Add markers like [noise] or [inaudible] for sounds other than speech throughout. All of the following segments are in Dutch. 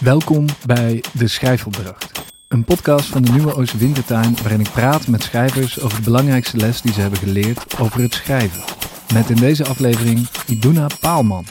Welkom bij De Schrijfopdracht. Een podcast van de Nieuwe Oost-Wintertuin waarin ik praat met schrijvers over de belangrijkste les die ze hebben geleerd over het schrijven. Met in deze aflevering Iduna Paalman.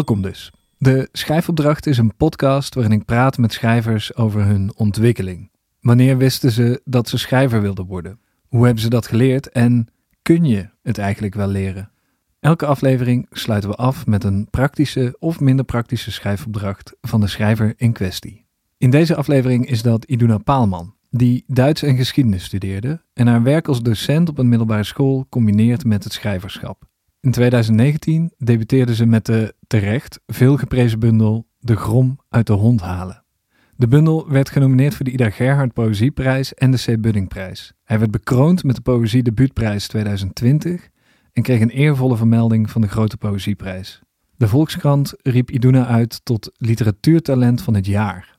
Welkom dus. De Schrijfopdracht is een podcast waarin ik praat met schrijvers over hun ontwikkeling. Wanneer wisten ze dat ze schrijver wilden worden? Hoe hebben ze dat geleerd en kun je het eigenlijk wel leren? Elke aflevering sluiten we af met een praktische of minder praktische schrijfopdracht van de schrijver in kwestie. In deze aflevering is dat Iduna Paalman, die Duits en geschiedenis studeerde en haar werk als docent op een middelbare school combineert met het schrijverschap. In 2019 debuteerde ze met de terecht veel geprezen bundel De Grom uit de Hond halen. De bundel werd genomineerd voor de Ida Gerhard Poëzieprijs en de C. Buddingprijs. Hij werd bekroond met de Poëzie Debuutprijs 2020 en kreeg een eervolle vermelding van de Grote Poëzieprijs. De Volkskrant riep Iduna uit tot literatuurtalent van het jaar.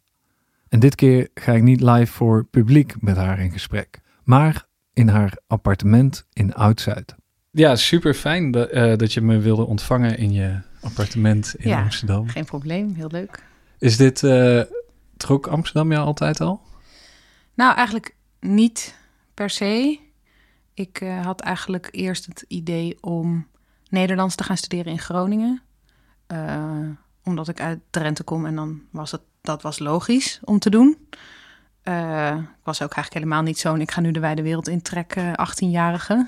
En dit keer ga ik niet live voor publiek met haar in gesprek, maar in haar appartement in Oud-Zuid. Ja, super fijn dat, uh, dat je me wilde ontvangen in je appartement in ja, Amsterdam. Geen probleem, heel leuk. Is dit, uh, trok Amsterdam jou altijd al? Nou, eigenlijk niet per se. Ik uh, had eigenlijk eerst het idee om Nederlands te gaan studeren in Groningen. omdat ik uit Drenthe kom en dan was het, dat was logisch om te doen. ik was ook eigenlijk helemaal niet zo'n ik ga nu de wijde wereld intrekken, 18-jarige.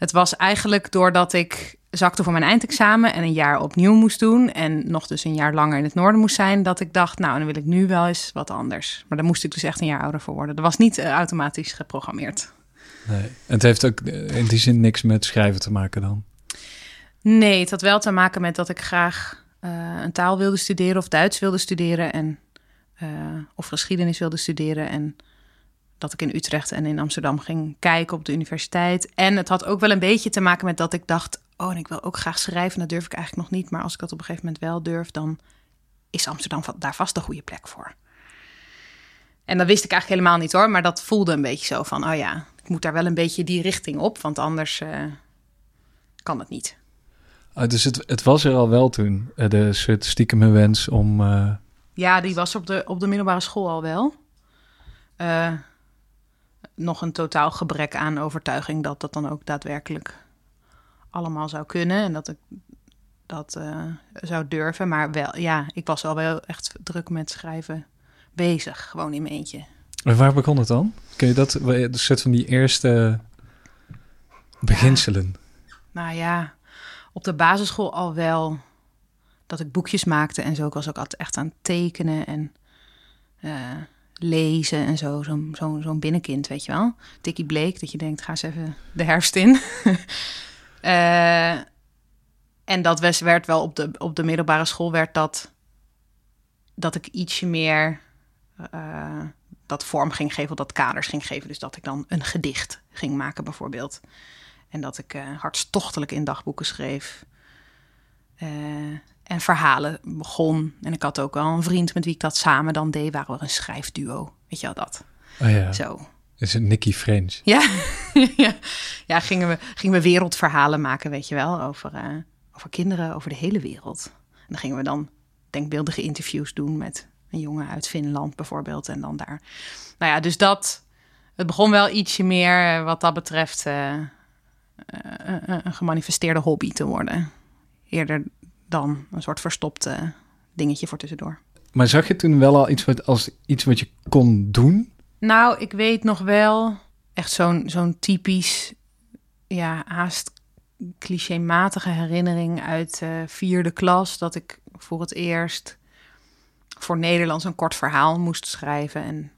Het was eigenlijk doordat ik zakte voor mijn eindexamen en een jaar opnieuw moest doen. En nog dus een jaar langer in het noorden moest zijn. Dat ik dacht, nou, dan wil ik nu wel eens wat anders. Maar daar moest ik dus echt een jaar ouder voor worden. Dat was niet uh, automatisch geprogrammeerd. Nee. En het heeft ook in die zin niks met schrijven te maken dan? Nee, het had wel te maken met dat ik graag uh, een taal wilde studeren of Duits wilde studeren. En, uh, of geschiedenis wilde studeren. En dat ik in Utrecht en in Amsterdam ging kijken op de universiteit. En het had ook wel een beetje te maken met dat ik dacht: oh, en ik wil ook graag schrijven. Dat durf ik eigenlijk nog niet. Maar als ik dat op een gegeven moment wel durf, dan is Amsterdam daar vast een goede plek voor. En dat wist ik eigenlijk helemaal niet hoor. Maar dat voelde een beetje zo van: oh ja, ik moet daar wel een beetje die richting op. Want anders uh, kan het niet. Oh, dus het, het, was er al wel toen, eh, de soort stiekeme wens om. Uh... Ja, die was op de, op de middelbare school al wel. Uh, nog een totaal gebrek aan overtuiging dat dat dan ook daadwerkelijk allemaal zou kunnen en dat ik dat uh, zou durven. Maar wel, ja, ik was al wel echt druk met schrijven bezig, gewoon in mijn eentje. En waar begon het dan? Kun je dat, de soort van die eerste beginselen? Ja, nou ja, op de basisschool al wel dat ik boekjes maakte en zo. Ik was ook altijd echt aan het tekenen en uh, lezen en zo. Zo'n zo, zo'n binnenkind, weet je wel. Tikkie Bleek, dat je denkt, ga eens even de herfst in. uh, [laughs] en dat werd wel op de, op de middelbare school, werd dat... dat ik ietsje meer uh, dat vorm ging geven, dat kaders ging geven. Dus dat ik dan een gedicht ging maken bijvoorbeeld. En dat ik uh, hartstochtelijk in dagboeken schreef. En verhalen begon. En ik had ook wel een vriend met wie ik dat samen dan deed. Waren we een schrijfduo. Weet je wel dat? Oh ja. Zo. Is het Nicky French? [laughs] Ja, ja. gingen, we, gingen we wereldverhalen maken, weet je wel. Over, uh, over kinderen over de hele wereld. En dan gingen we dan denkbeeldige interviews doen met een jongen uit Finland bijvoorbeeld. En dan daar. Nou ja, dus dat. Het begon wel ietsje meer eh, wat dat betreft. Uh, een gemanifesteerde hobby te worden. Eerder dan een soort verstopte dingetje voor tussendoor. Maar zag je toen wel al iets wat, als iets wat je kon doen? Nou, ik weet nog wel echt zo'n zo'n typisch, ja, haast clichématige herinnering uit uh, vierde klas. Dat ik voor het eerst voor Nederlands een kort verhaal moest schrijven. En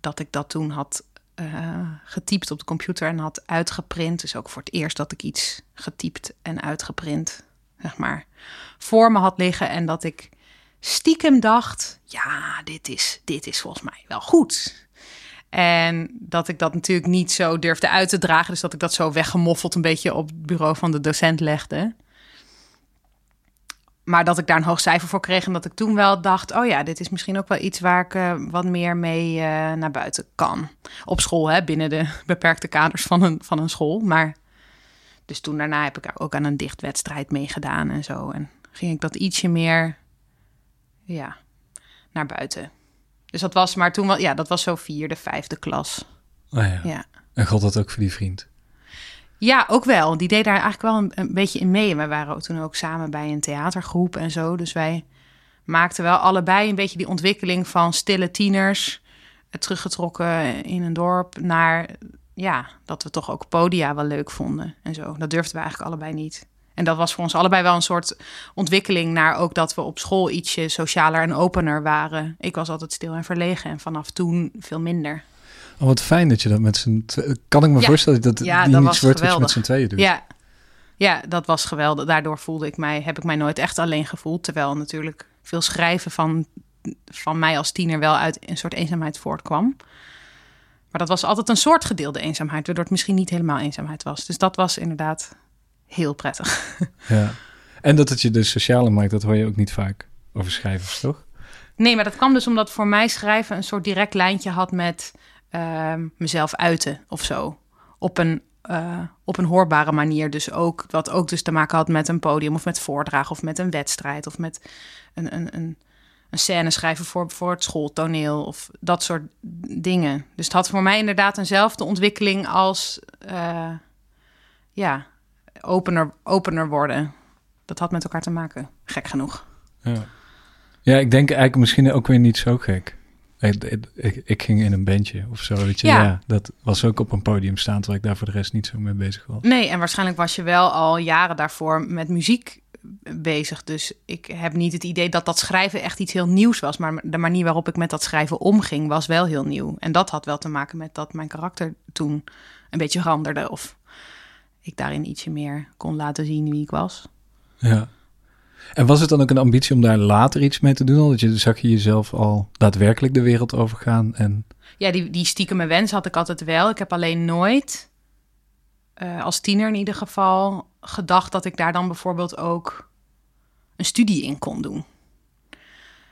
dat ik dat toen had uh, getypt op de computer en had uitgeprint. Dus ook voor het eerst dat ik iets getypt en uitgeprint zeg maar, voor me had liggen. En dat ik stiekem dacht, ja, dit is, dit is volgens mij wel goed. En dat ik dat natuurlijk niet zo durfde uit te dragen. Dus dat ik dat zo weggemoffeld een beetje op het bureau van de docent legde. maar dat ik daar een hoog cijfer voor kreeg en dat ik toen wel dacht: oh ja, dit is misschien ook wel iets waar ik eh, wat meer mee eh, naar buiten kan. Op school, hè, binnen de [laughs] beperkte kaders van een, van een school. Maar dus toen daarna heb ik ook aan een dichtwedstrijd meegedaan en zo. En ging ik dat ietsje meer, ja, naar buiten. Dus dat was maar toen wel, ja, dat was zo vierde, vijfde klas. Oh ja. Ja. En god dat ook voor die vriend? Ja, ook wel. Die deed daar eigenlijk wel een, een beetje in mee. We waren toen ook samen bij een theatergroep en zo. Dus wij maakten wel allebei een beetje die ontwikkeling van stille tieners, eh, teruggetrokken in een dorp, naar ja, dat we toch ook podia wel leuk vonden en zo. Dat durfden we eigenlijk allebei niet. En dat was voor ons allebei wel een soort ontwikkeling naar ook dat we op school ietsje socialer en opener waren. Ik was altijd stil en verlegen en vanaf toen veel minder. Oh, wat fijn dat je dat met z'n tweeën... Kan ik me Ja. voorstellen dat Ja, die dat niet wordt wat je met z'n tweeën doet? Ja. ja, dat was geweldig. Daardoor voelde ik mij, heb ik mij nooit echt alleen gevoeld. Terwijl natuurlijk veel schrijven van, van mij als tiener wel uit een soort eenzaamheid voortkwam. Maar dat was altijd een soort gedeelde eenzaamheid, waardoor het misschien niet helemaal eenzaamheid was. Dus dat was inderdaad heel prettig. [laughs] Ja. En dat het je dus socialer maakt, dat hoor je ook niet vaak over schrijvers, toch? Nee, maar dat kwam dus omdat voor mij schrijven een soort direct lijntje had met ehm, mezelf uiten of zo. Op een, eh, op een hoorbare manier. Dus ook, wat ook dus te maken had met een podium of met voordragen of met een wedstrijd of met een, een, een, een scène schrijven voor, voor het schooltoneel of dat soort dingen. Dus het had voor mij inderdaad eenzelfde ontwikkeling als eh, ja, opener, opener worden. Dat had met elkaar te maken, gek genoeg. Ja. Ja, ik denk eigenlijk misschien ook weer niet zo gek. Ik, ik, ik- ging in een bandje of zo, weet je. Ja. Ja. dat was ook op een podium staan, terwijl ik daar voor de rest niet zo mee bezig was. Nee, en waarschijnlijk was je wel al jaren daarvoor met muziek bezig. Dus ik heb niet het idee dat dat schrijven echt iets heel nieuws was. Maar de manier waarop ik met dat schrijven omging was wel heel nieuw. En dat had wel te maken met dat mijn karakter toen een beetje veranderde. Of ik daarin ietsje meer kon laten zien wie ik was. Ja. En was het dan ook een ambitie om daar later iets mee te doen? Dat je zag je jezelf al daadwerkelijk de wereld overgaan en Ja, die, die stiekeme wens had ik altijd wel. Ik heb alleen nooit, eh, als tiener in ieder geval, gedacht dat ik daar dan bijvoorbeeld ook een studie in kon doen.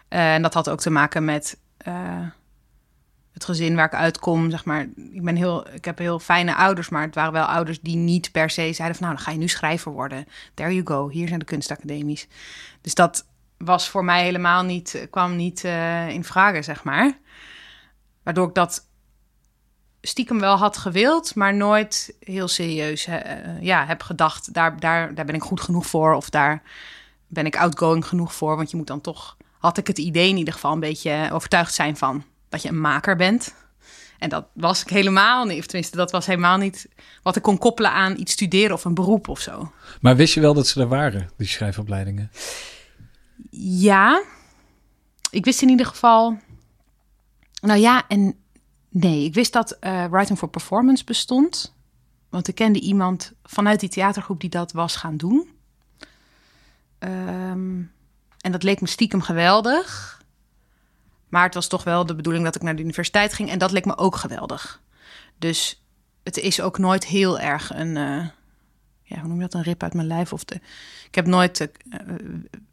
Eh, en dat had ook te maken met eh, het gezin waar ik uitkom. Zeg maar, ik, ben heel, ik heb heel fijne ouders, maar het waren wel ouders die niet per se zeiden van... nou, dan ga je nu schrijver worden. There you go, hier zijn de kunstacademies. Dus dat was voor mij helemaal niet, kwam niet eh, in vragen, zeg maar. Waardoor ik dat stiekem wel had gewild, maar nooit heel serieus eh, ja, heb gedacht, daar, daar, daar ben ik goed genoeg voor of daar ben ik outgoing genoeg voor. Want je moet dan toch, had ik het idee in ieder geval een beetje overtuigd zijn van dat je een maker bent. En dat was ik helemaal niet, of tenminste, dat was helemaal niet wat ik kon koppelen aan iets studeren of een beroep of zo. Maar wist je wel dat ze er waren, die schrijfopleidingen? Ja, ik wist in ieder geval. Nou ja, en nee, ik wist dat eh, Writing for Performance bestond. Want ik kende iemand vanuit die theatergroep die dat was gaan doen. Ehm, en dat leek me stiekem geweldig. Maar het was toch wel de bedoeling dat ik naar de universiteit ging. En dat leek me ook geweldig. Dus het is ook nooit heel erg een. eh, ja, hoe noem je dat? Een rip uit mijn lijf. Of de, ik heb nooit eh,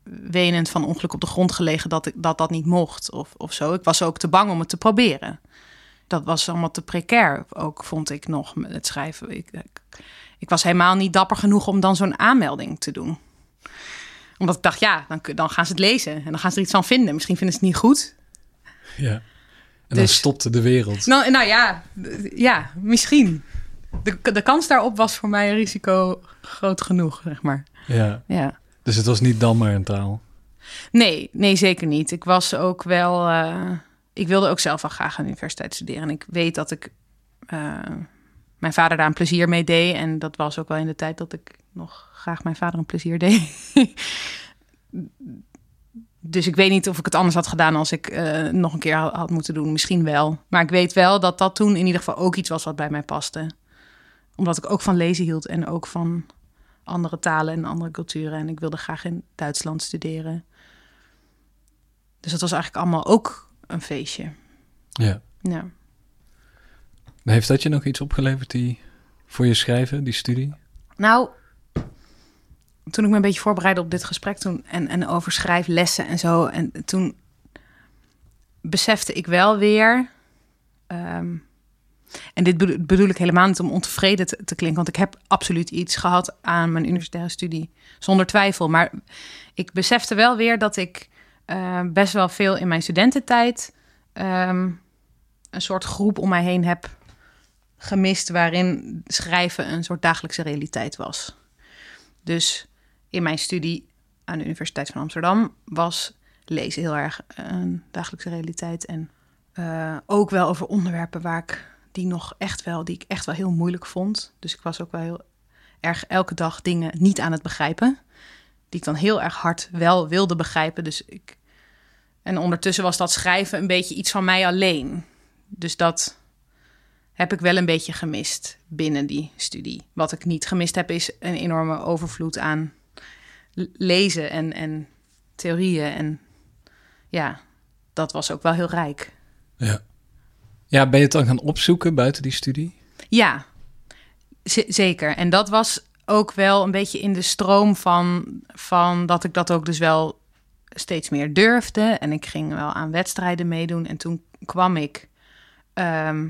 wenend van ongeluk op de grond gelegen dat ik, dat, dat niet mocht of, of zo. Ik was ook te bang om het te proberen. Dat was allemaal te precair, ook vond ik nog het schrijven. Ik, ik, was helemaal niet dapper genoeg om dan zo'n aanmelding te doen. Omdat ik dacht, ja, dan, dan gaan ze het lezen en dan gaan ze er iets van vinden. Misschien vinden ze het niet goed. Ja. En dan Dus- stopte de wereld. Nou, nou ja, ja, misschien. De, de kans daarop was voor mij een risico groot genoeg, zeg maar. Ja. Ja. Dus het was niet dan maar een taal. Nee, nee, zeker niet. Ik was ook wel. eh, ik wilde ook zelf wel graag aan de universiteit studeren. En ik weet dat ik eh, mijn vader daar een plezier mee deed. En dat was ook wel in de tijd dat ik nog graag mijn vader een plezier deed. [laughs] dus ik weet niet of ik het anders had gedaan als ik eh, nog een keer had, had moeten doen. Misschien wel. Maar ik weet wel dat dat toen in ieder geval ook iets was wat bij mij paste. Omdat ik ook van lezen hield en ook van andere talen en andere culturen. En ik wilde graag in Duitsland studeren. Dus dat was eigenlijk allemaal ook een feestje. Ja. Ja. Heeft dat je nog iets opgeleverd die, voor je schrijven, die studie? Nou, toen ik me een beetje voorbereidde op dit gesprek toen, en, en over schrijflessen en zo. En toen besefte ik wel weer. ehm, en dit bedo- bedoel ik helemaal niet om ontevreden te, klinken, want ik heb absoluut iets gehad aan mijn universitaire studie, zonder twijfel. Maar ik besefte wel weer dat ik eh, best wel veel in mijn studententijd ehm, een soort groep om mij heen heb gemist waarin schrijven een soort dagelijkse realiteit was. Dus in mijn studie aan de Universiteit van Amsterdam was lezen heel erg een dagelijkse realiteit. En eh, ook wel over onderwerpen waar ik die nog echt wel, die ik echt wel heel moeilijk vond. Dus ik was ook wel heel erg elke dag dingen niet aan het begrijpen. Die ik dan heel erg hard wel wilde begrijpen. Dus ik. En ondertussen was dat schrijven een beetje iets van mij alleen. Dus dat heb ik wel een beetje gemist binnen die studie. Wat ik niet gemist heb, is een enorme overvloed aan lezen en, en theorieën. En ja, dat was ook wel heel rijk. Ja. Ja, ben je het dan gaan opzoeken buiten die studie? Ja, zeker. En dat was ook wel een beetje in de stroom van, van dat ik dat ook dus wel steeds meer durfde. En ik ging wel aan wedstrijden meedoen. En toen kwam ik, ehm,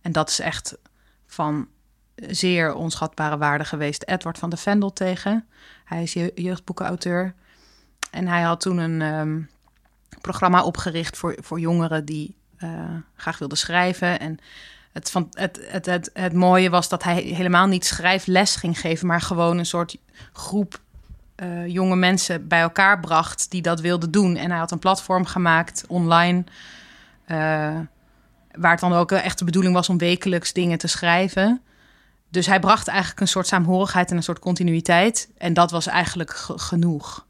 en dat is echt van zeer onschatbare waarde geweest, Edward van de Vendel tegen. Hij is je- jeugdboekenauteur. En hij had toen een ehm, programma opgericht voor, voor jongeren die eh, graag wilden schrijven. En het, van, het, het, het, het mooie was dat hij helemaal niet schrijfles ging geven, maar gewoon een soort groep eh, jonge mensen bij elkaar bracht die dat wilden doen. En hij had een platform gemaakt online, eh, waar het dan ook echt de bedoeling was om wekelijks dingen te schrijven. Dus hij bracht eigenlijk een soort saamhorigheid en een soort continuïteit. En dat was eigenlijk ge- genoeg.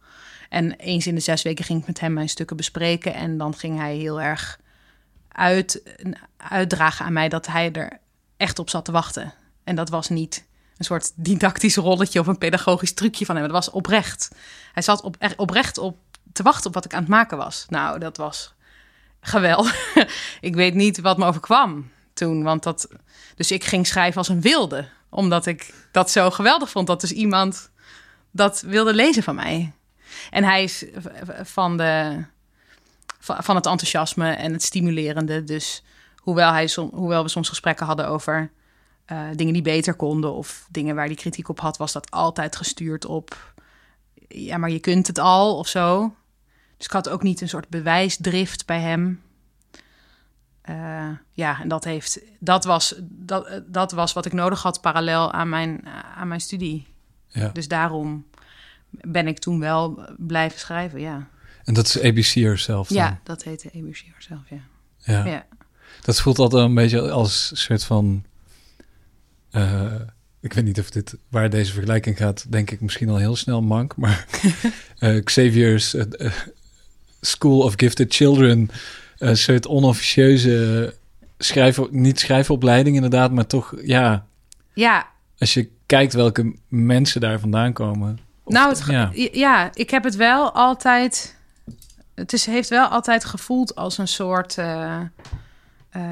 En eens in de zes weken ging ik met hem mijn stukken bespreken. En dan ging hij heel erg uit, uitdragen aan mij dat hij er echt op zat te wachten. En dat was niet een soort didactisch rolletje of een pedagogisch trucje van hem. Dat was oprecht. Hij zat op, echt oprecht op te wachten op wat ik aan het maken was. Nou, dat was geweldig. [laughs] ik weet niet wat me overkwam want dat... Dus ik ging schrijven als een wilde, omdat ik dat zo geweldig vond dat dus iemand dat wilde lezen van mij. En hij is van, de, van het enthousiasme en het stimulerende. Dus hoewel, hij hoewel we soms gesprekken hadden over uh, dingen die beter konden of dingen waar hij kritiek op had, was dat altijd gestuurd op. Ja, maar je kunt het al of zo. Dus ik had ook niet een soort bewijsdrift bij hem. Uh, ja, en dat, heeft, dat, was, dat, dat was wat ik nodig had parallel aan mijn, aan mijn studie. Ja. Dus daarom ben ik toen wel blijven schrijven, ja. En dat is ABC Yourself dan? Ja, dat heette ABC Yourself, ja. ja. ja. Dat voelt altijd een beetje als een soort van... Uh, ik weet niet of dit, waar deze vergelijking gaat, denk ik misschien al heel snel mank. Maar uh, [laughs] Xavier's uh, School of Gifted Children, een soort onofficieuze schrijf, niet schrijfopleiding inderdaad, maar toch, ja... Ja. Als je kijkt welke mensen daar vandaan komen... Of, nou, het, ja. ja, ik heb het wel altijd. Het is, heeft wel altijd gevoeld als een soort uh, uh,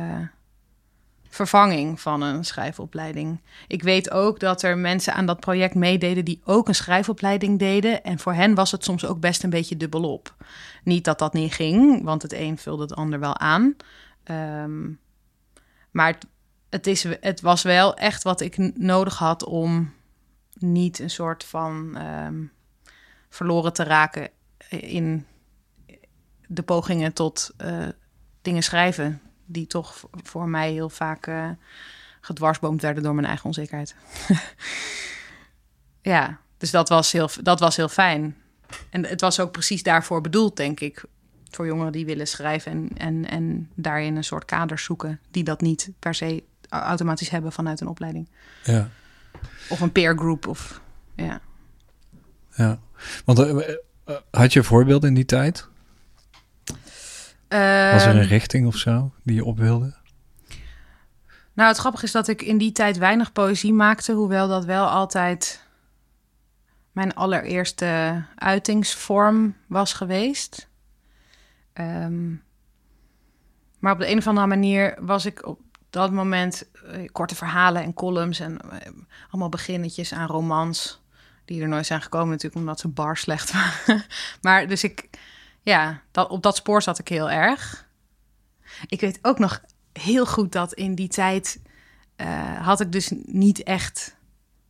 vervanging van een schrijfopleiding. Ik weet ook dat er mensen aan dat project meededen die ook een schrijfopleiding deden. En voor hen was het soms ook best een beetje dubbelop. Niet dat dat niet ging, want het een vulde het ander wel aan. Um, maar het, is, het was wel echt wat ik nodig had om niet een soort van um, verloren te raken in de pogingen tot uh, dingen schrijven, die toch voor mij heel vaak uh, gedwarsboomd werden door mijn eigen onzekerheid. [laughs] ja, dus dat was, heel, dat was heel fijn. En het was ook precies daarvoor bedoeld, denk ik. Voor jongeren die willen schrijven en, en, en daarin een soort kaders zoeken, die dat niet per se automatisch hebben vanuit een opleiding. Ja. Of een peer group of ja. Ja, want uh, uh, had je voorbeelden in die tijd? Was er een richting of zo die je op wilde? Nou, het grappige is dat ik in die tijd weinig poëzie maakte, hoewel dat wel altijd mijn allereerste uitingsvorm was geweest. Um, maar op de een of andere manier was ik op dat moment uh, korte verhalen en columns en uh, allemaal beginnetjes aan romans. die er nooit zijn gekomen natuurlijk omdat ze bar slecht [laughs] waren. maar dus ik, ja, dat, op dat spoor zat ik heel erg. Ik weet ook nog heel goed dat in die tijd uh, had ik dus niet echt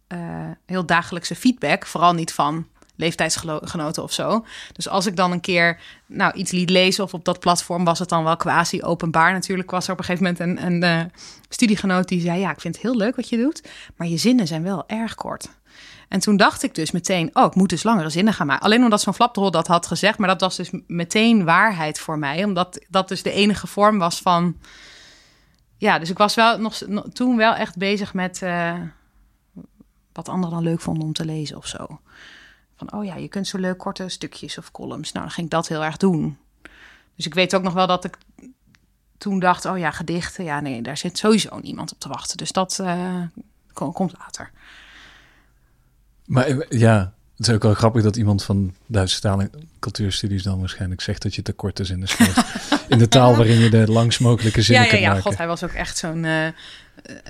uh, heel dagelijkse feedback. Vooral niet van leeftijdsgenoten of zo. Dus als ik dan een keer nou, iets liet lezen of op dat platform was het dan wel quasi openbaar. Natuurlijk was er op een gegeven moment een, een uh, studiegenoot die zei: Ja, ik vind het heel leuk wat je doet, maar je zinnen zijn wel erg kort. En toen dacht ik dus meteen, oh, ik moet dus langere zinnen gaan maken. Alleen omdat zo'n flapdrol dat had gezegd, maar dat was dus meteen waarheid voor mij. Omdat dat dus de enige vorm was van... Ja, dus ik was wel nog, toen wel echt bezig met uh, wat anderen dan leuk vonden om te lezen of zo. Van, oh ja, je kunt zo leuk korte stukjes of columns. Nou, dan ging ik dat heel erg doen. Dus ik weet ook nog wel dat ik toen dacht, oh ja, gedichten. Ja, nee, daar zit sowieso niemand op te wachten. Dus dat uh, komt later. Maar eh, ja, het is ook wel grappig dat iemand van Duitse taal en cultuurstudies dan waarschijnlijk zegt dat je te kort is in de schrift. [laughs] in de taal waarin je de langst mogelijke zinnen ja, ja, ja, God, hij was ook echt zo'n uh,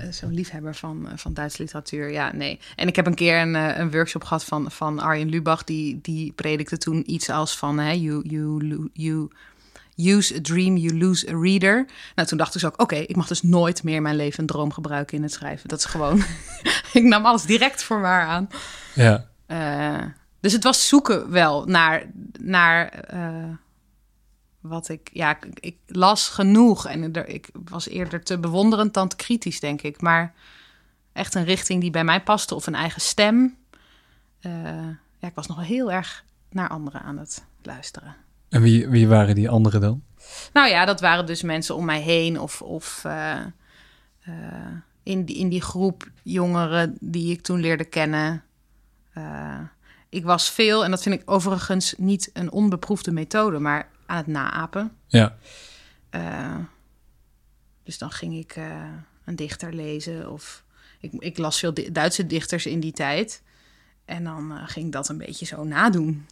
zo'n liefhebber van, van Duitse literatuur. Ja, nee. En ik heb een keer een, een workshop gehad van, van Arjen Lubach. Die, die predikte toen iets als van... Hè, you, you, you use a dream, you lose a reader. Nou, toen dacht ik ook, oké, ik mag dus nooit meer mijn leven een droom gebruiken in het schrijven. Dat is gewoon, [laughs] ik nam alles direct voor waar aan. Ja. Uh, dus het was zoeken wel naar, naar uh, wat ik, ja, ik, ik, las genoeg en er, ik was eerder te bewonderend dan te kritisch, denk ik. Maar echt een richting die bij mij paste of een eigen stem. Uh, ja, ik was nog heel erg naar anderen aan het luisteren. En wie, wie waren die anderen dan? Nou ja, dat waren dus mensen om mij heen of, of uh, uh, in, die, in die groep jongeren die ik toen leerde kennen. Uh, ik was veel, en dat vind ik overigens niet een onbeproefde methode, maar aan het naapen. Ja. dus dan ging ik een dichter lezen of ik, ik las veel Duitse dichters in die tijd. En dan ging ik dat een beetje zo nadoen.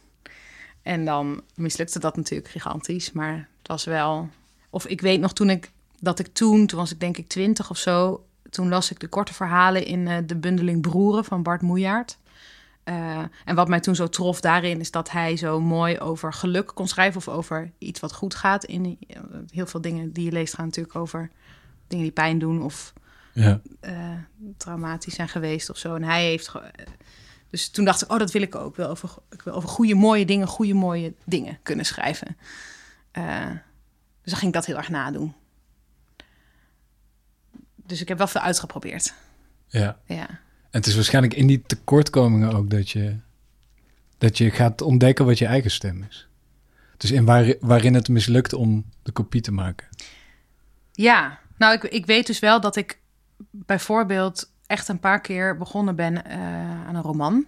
En dan mislukte dat natuurlijk gigantisch. Maar het was wel. Of ik weet nog toen ik dat ik toen, toen was ik denk ik twintig of zo. Toen las ik de korte verhalen in uh, de bundeling Broeren van Bart Moejaert. Uh, en wat mij toen zo trof daarin is dat hij zo mooi over geluk kon schrijven of over iets wat goed gaat. In uh, heel veel dingen die je leest gaan natuurlijk over dingen die pijn doen of ja. traumatisch zijn geweest of zo. En hij heeft dus toen dacht ik, oh, dat wil ik ook. Ik wil over, ik wil over goede, mooie dingen, goede, mooie dingen kunnen schrijven. Uh, dus dan ging ik dat heel erg nadoen. Dus ik heb wel veel uitgeprobeerd. Ja. ja. En het is waarschijnlijk in die tekortkomingen ook dat je, dat je gaat ontdekken wat je eigen stem is. Dus in waar, waarin het mislukt om de kopie te maken. Ja, nou, ik, ik weet dus wel dat ik bijvoorbeeld echt een paar keer begonnen ben uh, aan een roman.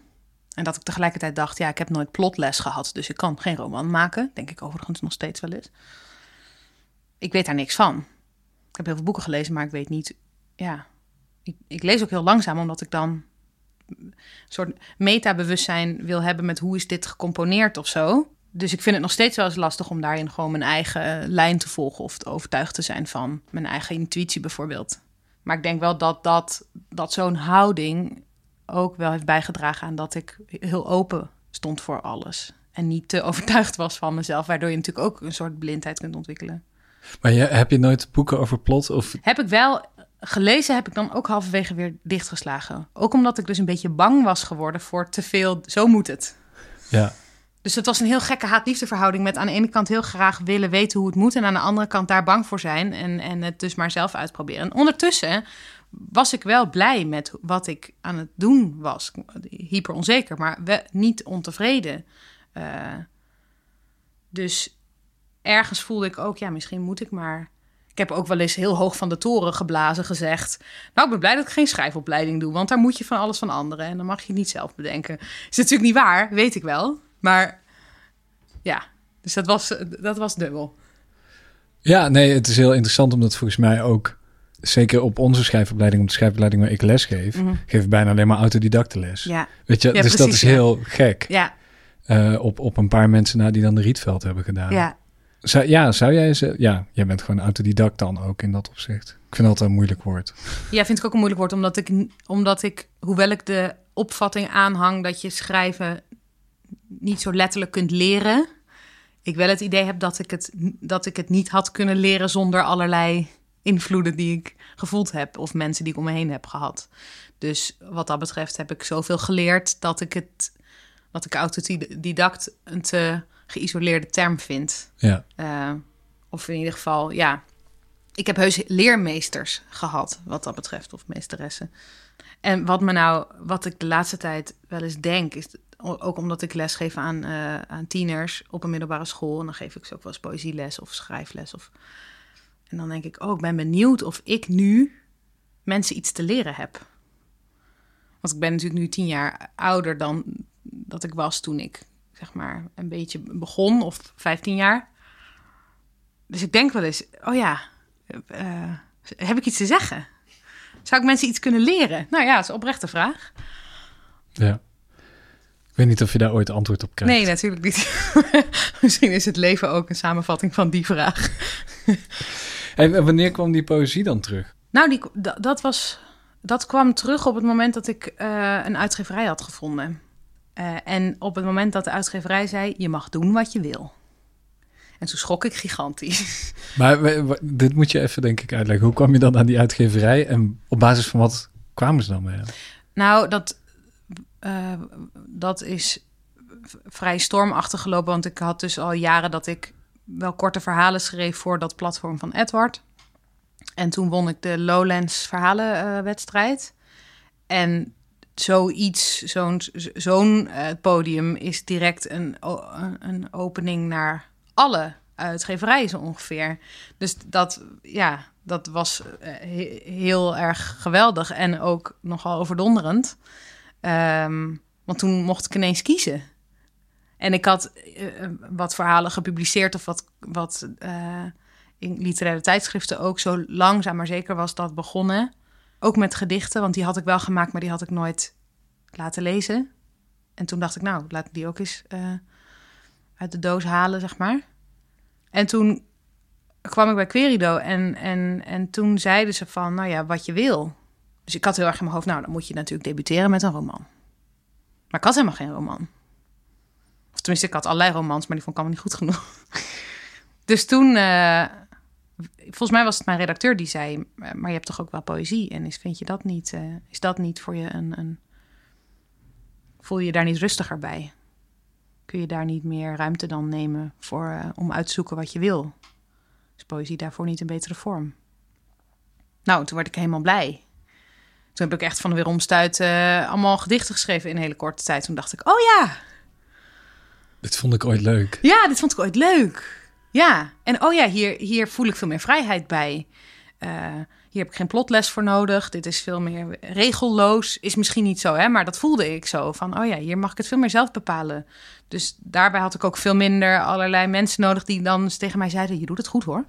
En dat ik tegelijkertijd dacht, ja, ik heb nooit plotles gehad, dus ik kan geen roman maken. Denk ik overigens nog steeds wel eens. Ik weet daar niks van. Ik heb heel veel boeken gelezen, maar ik weet niet, ja. Ik, ik lees ook heel langzaam, omdat ik dan een soort meta-bewustzijn wil hebben met hoe is dit gecomponeerd of zo. Dus ik vind het nog steeds wel eens lastig om daarin gewoon mijn eigen lijn te volgen of overtuigd te zijn van mijn eigen intuïtie bijvoorbeeld. Maar ik denk wel dat, dat, dat zo'n houding ook wel heeft bijgedragen aan dat ik heel open stond voor alles. En niet te [laughs] overtuigd was van mezelf, waardoor je natuurlijk ook een soort blindheid kunt ontwikkelen. Maar je, heb je nooit boeken over plot? Of... Heb ik wel gelezen, heb ik dan ook halverwege weer dichtgeslagen. Ook omdat ik dus een beetje bang was geworden voor te veel, zo moet het. Ja. Dus het was een heel gekke haat-liefde met aan de ene kant heel graag willen weten hoe het moet... en aan de andere kant daar bang voor zijn en, en het dus maar zelf uitproberen. En ondertussen was ik wel blij met wat ik aan het doen was. Hyper onzeker, maar niet ontevreden. Uh, dus ergens voelde ik ook, ja, misschien moet ik maar... Ik heb ook wel eens heel hoog van de toren geblazen gezegd... nou, ik ben blij dat ik geen schrijfopleiding doe... want daar moet je van alles van anderen... en dan mag je het niet zelf bedenken. Is natuurlijk niet waar, weet ik wel... Maar ja, dus dat was, dat was dubbel. Ja, nee, het is heel interessant omdat volgens mij ook, zeker op onze schrijfopleiding, op de schrijfopleiding waar ik les geef, mm -hmm. geef ik bijna alleen maar autodidactenles. Ja. Weet je, ja, dus precies, dat is heel gek. Ja. Uh, op, op een paar mensen na die dan de Rietveld hebben gedaan. Ja. Zou, ja, zou jij ze... Ja, jij bent gewoon autodidact dan ook in dat opzicht. Ik vind dat een moeilijk woord. Ja, vind ik ook een moeilijk woord, omdat ik, omdat ik hoewel ik de opvatting aanhang dat je schrijven niet zo letterlijk kunt leren. Ik wel het idee heb dat ik het, dat ik het niet had kunnen leren zonder allerlei invloeden die ik gevoeld heb of mensen die ik om me heen heb gehad. Dus wat dat betreft heb ik zoveel geleerd dat ik het dat ik autodidact een te geïsoleerde term vind. Ja. Uh, of in ieder geval, ja. Ik heb heus leermeesters gehad, wat dat betreft, of meesteressen. En wat me nou, wat ik de laatste tijd wel eens denk, is ook omdat ik lesgeef aan, uh, aan tieners op een middelbare school. En dan geef ik ze ook wel eens poëzieles of schrijfles. Of... En dan denk ik, oh, ik ben benieuwd of ik nu mensen iets te leren heb. Want ik ben natuurlijk nu tien jaar ouder dan dat ik was toen ik, zeg maar, een beetje begon, of 15 jaar. Dus ik denk wel eens, oh ja, uh, heb ik iets te zeggen? Zou ik mensen iets kunnen leren? Nou ja, dat is een oprechte vraag. Ja. Ik weet niet of je daar ooit antwoord op krijgt. Nee, natuurlijk niet. [laughs] Misschien is het leven ook een samenvatting van die vraag. en wanneer kwam die poëzie dan terug? Nou, die, dat, was, dat kwam terug op het moment dat ik uh, een uitgeverij had gevonden. Uh, en op het moment dat de uitgeverij zei: Je mag doen wat je wil. En toen schrok ik gigantisch. [laughs] Maar dit moet je even, denk ik, uitleggen. Hoe kwam je dan aan die uitgeverij en op basis van wat kwamen ze dan mee? Nou, dat, uh, dat is vrij stormachtig gelopen. Want ik had dus al jaren dat ik wel korte verhalen schreef voor dat platform van Edward. En toen won ik de Lowlands verhalenwedstrijd. Uh, en zoiets, zo'n uh, podium is direct een, een opening naar alle uitgeverijen zo ongeveer. Dus dat, ja, dat was uh, heel erg geweldig en ook nogal overdonderend. Um, want toen mocht ik ineens kiezen. En ik had uh, wat verhalen gepubliceerd of wat, wat in literaire tijdschriften ook zo langzaam maar zeker was dat begonnen. Ook met gedichten, want die had ik wel gemaakt, maar die had ik nooit laten lezen. En toen dacht ik, nou, laat die ook eens uh, uit de doos halen, zeg maar. En toen kwam ik bij Querido en, en, en toen zeiden ze van, nou ja, wat je wil. Dus ik had heel erg in mijn hoofd, nou, dan moet je natuurlijk debuteren met een roman. Maar ik had helemaal geen roman. Of tenminste, ik had allerlei romans, maar die vond ik allemaal niet goed genoeg. [laughs] dus toen, uh, volgens mij was het mijn redacteur die zei, maar je hebt toch ook wel poëzie? En is, vind je dat niet, uh, is dat niet voor je een, een voel je je daar niet rustiger bij? Kun je daar niet meer ruimte dan nemen voor, om uit te zoeken wat je wil? Is poëzie daarvoor niet een betere vorm? Nou, toen werd ik helemaal blij. Toen heb ik echt van de weeromstuit uh, allemaal gedichten geschreven in een hele korte tijd. Toen dacht ik, oh ja. Dit vond ik ooit leuk. Ja, dit vond ik ooit leuk. Ja, en oh ja, hier, hier voel ik veel meer vrijheid bij. Uh, hier heb ik geen plotles voor nodig. Dit is veel meer regelloos. Is misschien niet zo, hè, maar dat voelde ik zo. Van, oh ja, hier mag ik het veel meer zelf bepalen. Dus daarbij had ik ook veel minder allerlei mensen nodig... die dan tegen mij zeiden, je doet het goed hoor.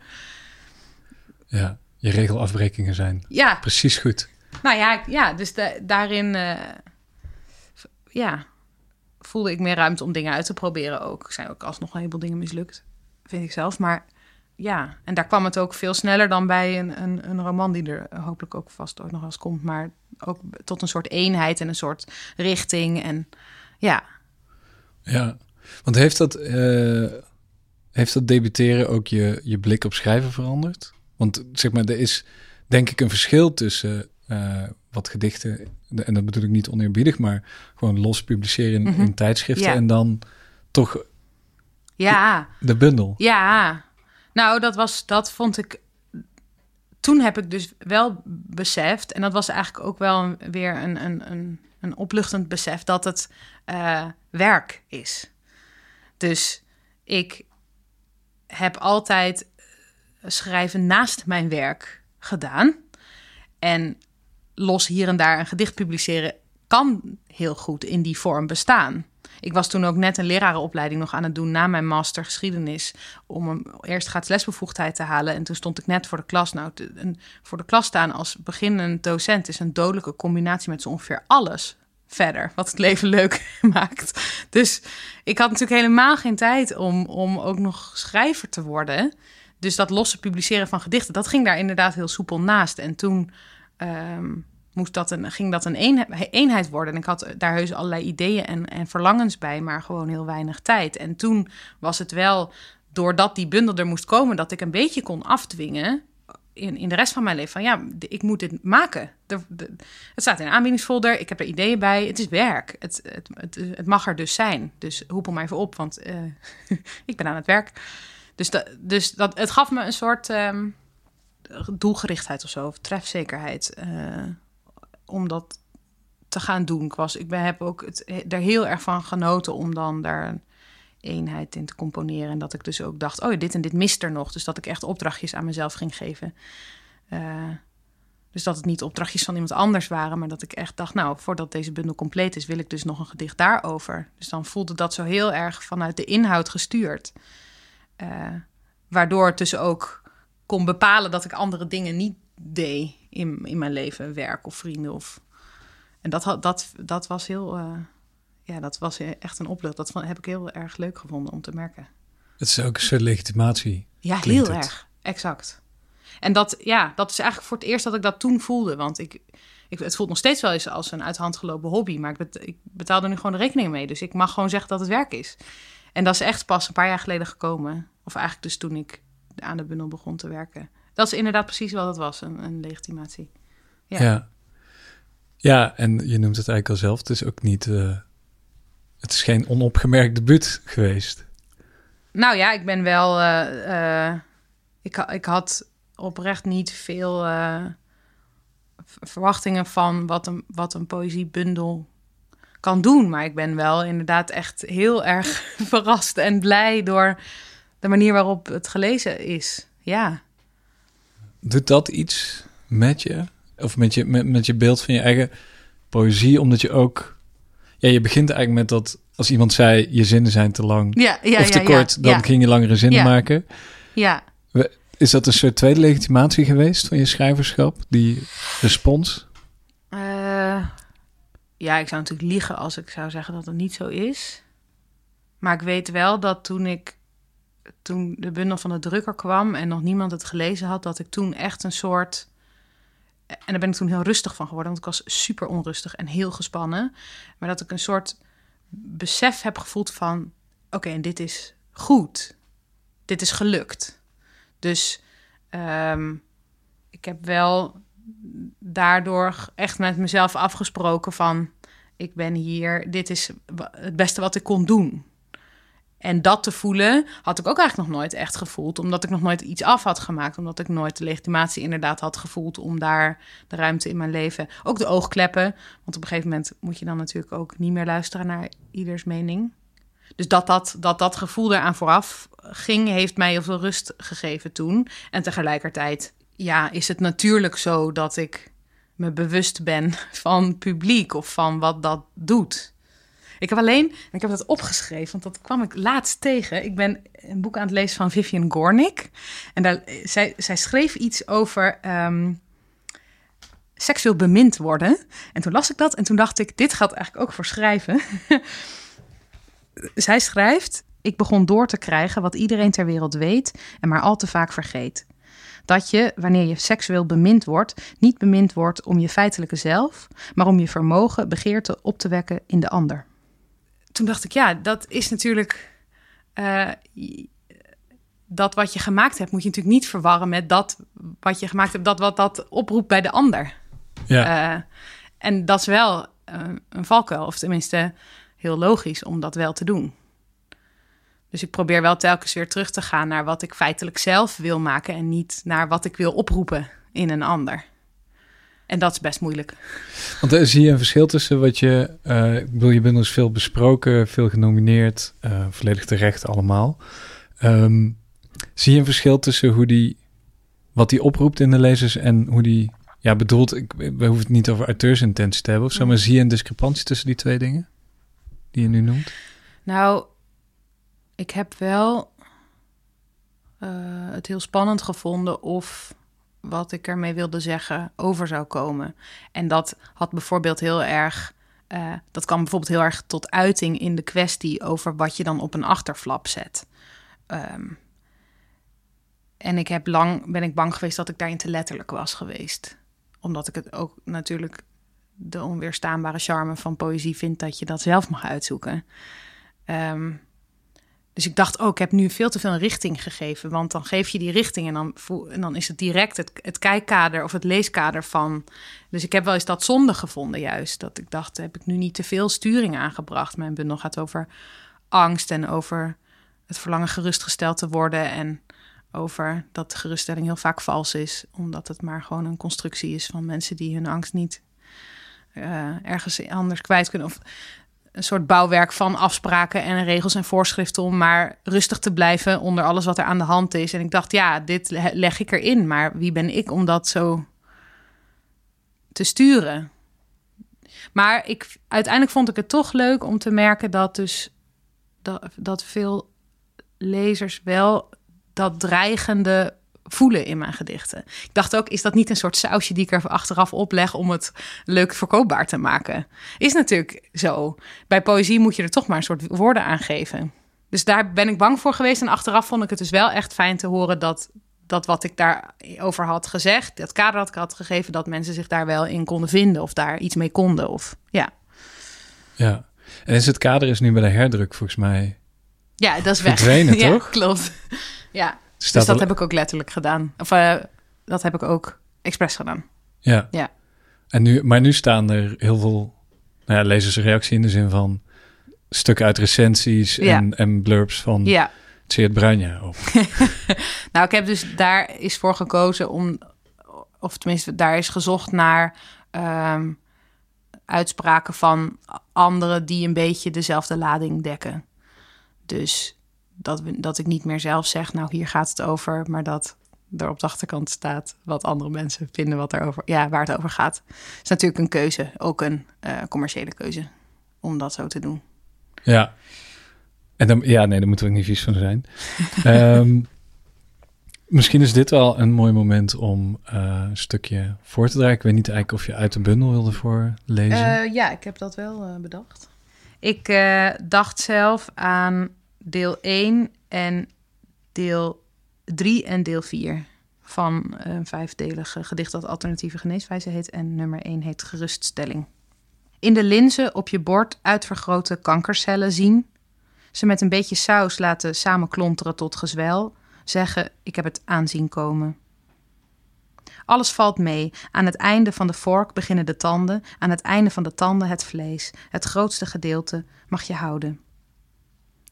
Ja, je regelafbrekingen zijn ja. precies goed. Nou ja, ja dus daarin... Uh, ja, voelde ik meer ruimte om dingen uit te proberen ook. Zijn ook alsnog een heleboel dingen mislukt, vind ik zelf. Maar ja, en daar kwam het ook veel sneller dan bij een, een, een roman die er hopelijk ook vast ooit nog eens komt. Maar ook tot een soort eenheid en een soort richting. En ja. Ja, want heeft dat, uh, heeft dat debuteren ook je, je blik op schrijven veranderd? Want zeg maar, er is denk ik een verschil tussen uh, wat gedichten, en dat bedoel ik niet oneerbiedig, maar gewoon los publiceren in, mhm. in tijdschriften en dan toch ja. de, de bundel. Ja, nou, dat, was, dat vond ik. Toen heb ik dus wel beseft, en dat was eigenlijk ook wel weer een, een, een, een opluchtend besef, dat het uh, werk is. Dus ik heb altijd schrijven naast mijn werk gedaan. En los hier en daar een gedicht publiceren kan heel goed in die vorm bestaan. Ik was toen ook net een lerarenopleiding nog aan het doen na mijn master geschiedenis. Om een eerst gaat lesbevoegdheid te halen. En toen stond ik net voor de klas. Nou, voor de klas staan als beginnend docent is een dodelijke combinatie met zo ongeveer alles verder. Wat het leven [laughs] leuk maakt. Dus ik had natuurlijk helemaal geen tijd om, om ook nog schrijver te worden. Dus dat losse publiceren van gedichten, dat ging daar inderdaad heel soepel naast. En toen. Um, moest dat een, ging dat een eenheid worden. En ik had daar heus allerlei ideeën en, en verlangens bij, maar gewoon heel weinig tijd. En toen was het wel, doordat die bundel er moest komen, dat ik een beetje kon afdwingen in, in de rest van mijn leven van ja, ik moet dit maken. Het staat in een aanbiedingsfolder, ik heb er ideeën bij, het is werk. Het, het, het, mag er dus zijn. Dus hoepel mij even op, want uh, [laughs] ik ben aan het werk. Dus, dus dat, het gaf me een soort um, doelgerichtheid of zo, of trefzekerheid. Uh, om dat te gaan doen. Ik, was, ik ben, heb ook het, er heel erg van genoten om dan daar een eenheid in te componeren. En dat ik dus ook dacht, oh, dit en dit mist er nog. Dus dat ik echt opdrachtjes aan mezelf ging geven. Uh, dus dat het niet opdrachtjes van iemand anders waren, maar dat ik echt dacht, nou, voordat deze bundel compleet is, wil ik dus nog een gedicht daarover. Dus dan voelde dat zo heel erg vanuit de inhoud gestuurd. Uh, waardoor het dus ook kon bepalen dat ik andere dingen niet deed in, in mijn leven, werk of vrienden. Of... En dat, dat, dat was heel, uh, ja, dat was echt een oplucht. Dat heb ik heel erg leuk gevonden om te merken. Het is ook een soort legitimatie. Ja, heel erg. Exact. En dat, ja, dat is eigenlijk voor het eerst dat ik dat toen voelde. Want ik, ik, het voelt nog steeds wel eens als een uit hand gelopen hobby. Maar ik betaal er nu gewoon de rekening mee. Dus ik mag gewoon zeggen dat het werk is. En dat is echt pas een paar jaar geleden gekomen. Of eigenlijk dus toen ik aan de bundel begon te werken. Dat is inderdaad precies wat het was, een, een legitimatie. Ja. ja. ja. en je noemt het eigenlijk al zelf. Het is ook niet... Uh, het is geen onopgemerkt debuut geweest. Nou ja, ik ben wel... Uh, uh, ik, ik had oprecht niet veel verwachtingen van wat een, wat een poëziebundel kan doen. Maar ik ben wel inderdaad echt heel erg [laughs] verrast en blij door de manier waarop het gelezen is. Ja. Doet dat iets met je? Of met je, met, met je beeld van je eigen poëzie? Omdat je ook... Ja, je begint eigenlijk met dat... Als iemand zei, je zinnen zijn te lang ja, ja, of te kort... dan ging je langere zinnen maken. Ja. Is dat een soort tweede legitimatie geweest van je schrijverschap? Die respons? Uh, ja, ik zou natuurlijk liegen als ik zou zeggen dat het niet zo is. Maar ik weet wel dat toen ik toen de bundel van de drukker kwam en nog niemand het gelezen had, dat ik toen echt een soort. En daar ben ik toen heel rustig van geworden, want ik was super onrustig en heel gespannen. Maar dat ik een soort besef heb gevoeld van: oké, en dit is goed. Dit is gelukt. Dus um, ik heb wel daardoor echt met mezelf afgesproken van... ik ben hier, dit is het beste wat ik kon doen. En dat te voelen had ik ook eigenlijk nog nooit echt gevoeld, omdat ik nog nooit iets af had gemaakt, omdat ik nooit de legitimatie inderdaad had gevoeld om daar de ruimte in mijn leven, ook de oogkleppen, want op een gegeven moment moet je dan natuurlijk ook niet meer luisteren naar ieders mening. Dus dat dat, dat, dat gevoel eraan vooraf ging, heeft mij heel veel rust gegeven toen. En tegelijkertijd, ja, is het natuurlijk zo dat ik me bewust ben van publiek of van wat dat doet. Ik heb alleen, ik heb dat opgeschreven, want dat kwam ik laatst tegen. Ik ben een boek aan het lezen van Vivian Gornick. En daar, zij, zij schreef iets over um, seksueel bemind worden. En toen las ik dat en toen dacht ik, dit gaat eigenlijk ook voor schrijven. [laughs] zij schrijft: Ik begon door te krijgen wat iedereen ter wereld weet en maar al te vaak vergeet. Dat je, wanneer je seksueel bemind wordt, niet bemind wordt om je feitelijke zelf, maar om je vermogen, begeerte op te wekken in de ander. Toen dacht ik, ja, dat is natuurlijk. Uh, dat wat je gemaakt hebt, moet je natuurlijk niet verwarren met dat wat je gemaakt hebt, dat wat dat oproept bij de ander. Ja. Uh, en dat is wel uh, een valkuil, of tenminste heel logisch om dat wel te doen. Dus ik probeer wel telkens weer terug te gaan naar wat ik feitelijk zelf wil maken en niet naar wat ik wil oproepen in een ander. En dat is best moeilijk. Want uh, zie je een verschil tussen wat je, uh, ik bedoel, je bent dus veel besproken, veel genomineerd, uh, volledig terecht allemaal. Um, zie je een verschil tussen hoe die, wat die oproept in de lezers en hoe die, ja, bedoelt, ik, we hoeven het niet over auteursintentie te hebben of zo, maar zie je een discrepantie tussen die twee dingen? die je nu noemt? Nou, ik heb wel uh, het heel spannend gevonden of wat ik ermee wilde zeggen over zou komen. En dat had bijvoorbeeld heel erg. Uh, dat kwam bijvoorbeeld heel erg tot uiting in de kwestie over wat je dan op een achterflap zet. Um, en ik heb lang ben ik bang geweest dat ik daarin te letterlijk was geweest Omdat ik het ook natuurlijk de onweerstaanbare charme van poëzie vind dat je dat zelf mag uitzoeken. Ehm, dus ik dacht, oh, ik heb nu veel te veel richting gegeven. Want dan geef je die richting en dan, en dan is het direct het, het kijkkader of het leeskader van. Dus ik heb wel eens dat zonde gevonden, juist. Dat ik dacht, heb ik nu niet te veel sturing aangebracht? Mijn bundel gaat over angst en over het verlangen gerustgesteld te worden. En over dat geruststelling heel vaak vals is, omdat het maar gewoon een constructie is van mensen die hun angst niet uh, ergens anders kwijt kunnen. Of een soort bouwwerk van afspraken en regels en voorschriften om maar rustig te blijven onder alles wat er aan de hand is. En ik dacht, ja, dit leg ik erin, maar wie ben ik om dat zo te sturen? Maar ik, uiteindelijk vond ik het toch leuk om te merken dat dus dat, dat veel lezers wel dat dreigende voelen in mijn gedichten. Ik dacht ook, is dat niet een soort sausje die ik er achteraf opleg om het leuk verkoopbaar te maken? Is natuurlijk zo. Bij poëzie moet je er toch maar een soort woorden aan geven. Dus daar ben ik bang voor geweest. En achteraf vond ik het dus wel echt fijn te horen dat, dat wat ik daarover had gezegd, dat kader had ik had gegeven, dat mensen zich daar wel in konden vinden of daar iets mee konden. Of ja. Ja, en is het kader is nu bij de herdruk volgens mij. Ja, dat is weg. Verdwenen, [laughs] ja, toch? Klopt. Ja dus dat heb ik ook letterlijk gedaan. Of uh, dat heb ik ook expres gedaan. Ja. ja. En nu, maar nu staan er heel veel nou ja, lezersreactie in de zin van stukken uit recensies en, en blurbs van ja. het Bruinja [laughs] op. nou, ik heb dus daar is voor gekozen om, of tenminste daar is gezocht naar um, uitspraken van anderen die een beetje dezelfde lading dekken. Dus dat, we, dat ik niet meer zelf zeg, nou hier gaat het over, maar dat er op de achterkant staat wat andere mensen vinden wat er over, ja, waar het over gaat. Het is natuurlijk een keuze, ook een uh, commerciële keuze, om dat zo te doen. Ja. En dan, ja, nee, daar moeten we ook niet vies van zijn. um, [laughs] misschien is dit wel een mooi moment om uh, een stukje voor te draaien. Ik weet niet eigenlijk of je uit de bundel wilde voorlezen. Uh, ja, ik heb dat wel bedacht. Ik dacht zelf aan deel 1 en deel 3 en deel 4 van een vijfdelige gedicht dat alternatieve geneeswijze heet en nummer 1 heet geruststelling. In de linzen op je bord uitvergrote kankercellen zien, ze met een beetje saus laten samenklonteren tot gezwel, zeggen ik heb het aanzien komen. Alles valt mee. Aan het einde van de vork beginnen de tanden, aan het einde van de tanden het vlees. Het grootste gedeelte mag je houden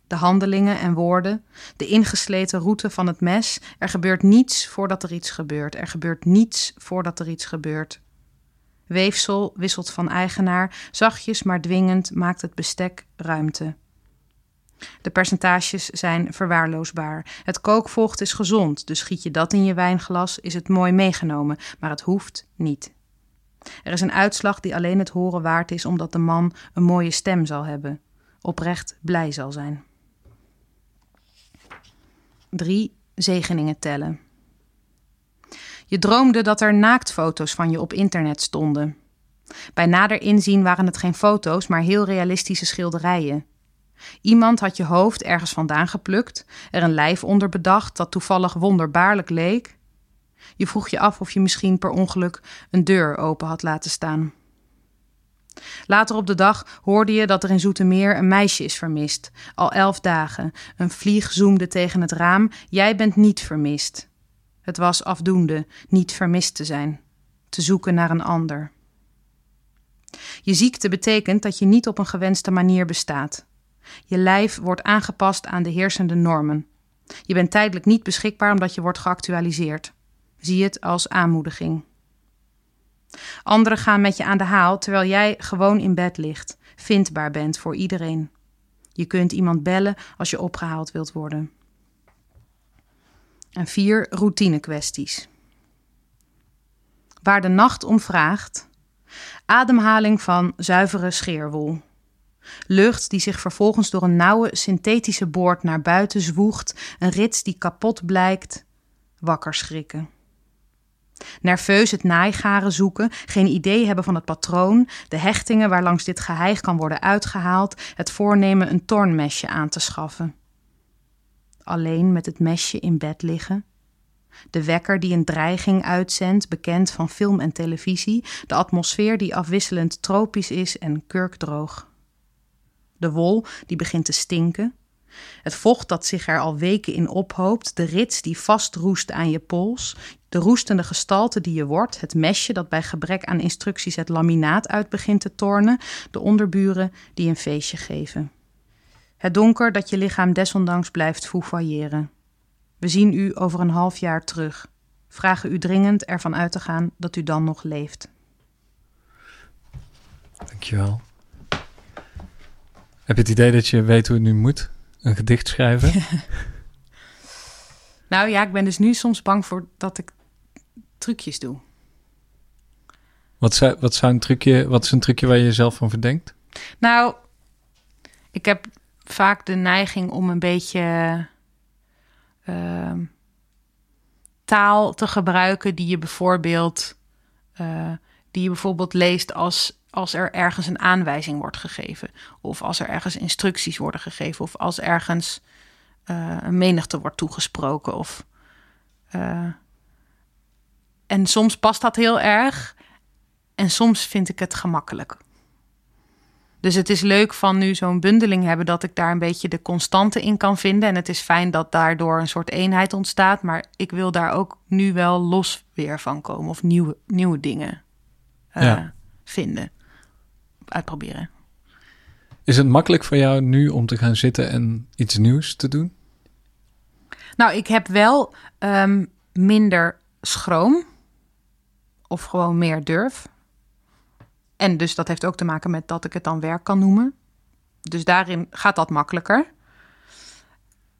de handelingen en woorden, de ingesleten route van het mes. Er gebeurt niets voordat er iets gebeurt. Er gebeurt niets voordat er iets gebeurt. Weefsel wisselt van eigenaar, zachtjes maar dwingend maakt het bestek ruimte. De percentages zijn verwaarloosbaar. Het kookvocht is gezond, dus giet je dat in je wijnglas, is het mooi meegenomen, maar het hoeft niet. Er is een uitslag die alleen het horen waard is omdat de man een mooie stem zal hebben, oprecht blij zal zijn drie zegeningen tellen. Je droomde dat er naaktfoto's van je op internet stonden. Bij nader inzien waren het geen foto's, maar heel realistische schilderijen. Iemand had je hoofd ergens vandaan geplukt, er een lijf onder bedacht dat toevallig wonderbaarlijk leek. Je vroeg je af of je misschien per ongeluk een deur open had laten staan. Later op de dag hoorde je dat er in Zoetermeer een meisje is vermist. Al elf dagen. Een vlieg zoemde tegen het raam. Jij bent niet vermist. Het was afdoende niet vermist te zijn. Te zoeken naar een ander. Je ziekte betekent dat je niet op een gewenste manier bestaat. Je lijf wordt aangepast aan de heersende normen. Je bent tijdelijk niet beschikbaar omdat je wordt geactualiseerd. Zie het als aanmoediging. Anderen gaan met je aan de haal terwijl jij gewoon in bed ligt, vindbaar bent voor iedereen. Je kunt iemand bellen als je opgehaald wilt worden. En vier routine kwesties. Waar de nacht om vraagt: ademhaling van zuivere scheerwol. Lucht die zich vervolgens door een nauwe synthetische boord naar buiten zwoegt, een rits die kapot blijkt, wakker schrikken. Nerveus het naaigaren zoeken, geen idee hebben van het patroon, de hechtingen waarlangs dit geheig kan worden uitgehaald, het voornemen een tornmesje aan te schaffen. Alleen met het mesje in bed liggen, De wekker die een dreiging uitzendt, bekend van film en televisie. De atmosfeer die afwisselend tropisch is en kurkdroog. De wol die begint te stinken. Het vocht dat zich er al weken in ophoopt. De rits die vastroest aan je pols. De roestende gestalte die je wordt. Het mesje dat bij gebrek aan instructies het laminaat uit begint te tornen. De onderburen die een feestje geven. Het donker dat je lichaam desondanks blijft foufailleren. We zien u over een half jaar terug. Vragen u dringend ervan uit te gaan dat u dan nog leeft. Dankjewel. Heb je het idee dat je weet hoe het nu moet? Een gedicht schrijven? [laughs] nou ja, ik ben dus nu soms bang voor dat ik trucjes doe. Wat, zou, wat, zou een trucje, wat is een trucje waar je jezelf van verdenkt? Nou, ik heb vaak de neiging om een beetje Ehm, taal te gebruiken die je bijvoorbeeld, uh, die je bijvoorbeeld leest als, als er ergens een aanwijzing wordt gegeven. Of als er ergens instructies worden gegeven. Of als ergens uh, een menigte wordt toegesproken. Of, uh, en soms past dat heel erg. En soms vind ik het gemakkelijk. Dus het is leuk van nu zo'n bundeling hebben dat ik daar een beetje de constante in kan vinden. En het is fijn dat daardoor een soort eenheid ontstaat. Maar ik wil daar ook nu wel los weer van komen of nieuwe, nieuwe dingen uh, vinden, uitproberen. Is het makkelijk voor jou nu om te gaan zitten en iets nieuws te doen? Nou, ik heb wel um, minder schroom of gewoon meer durf. En dus dat heeft ook te maken met dat ik het dan werk kan noemen. Dus daarin gaat dat makkelijker.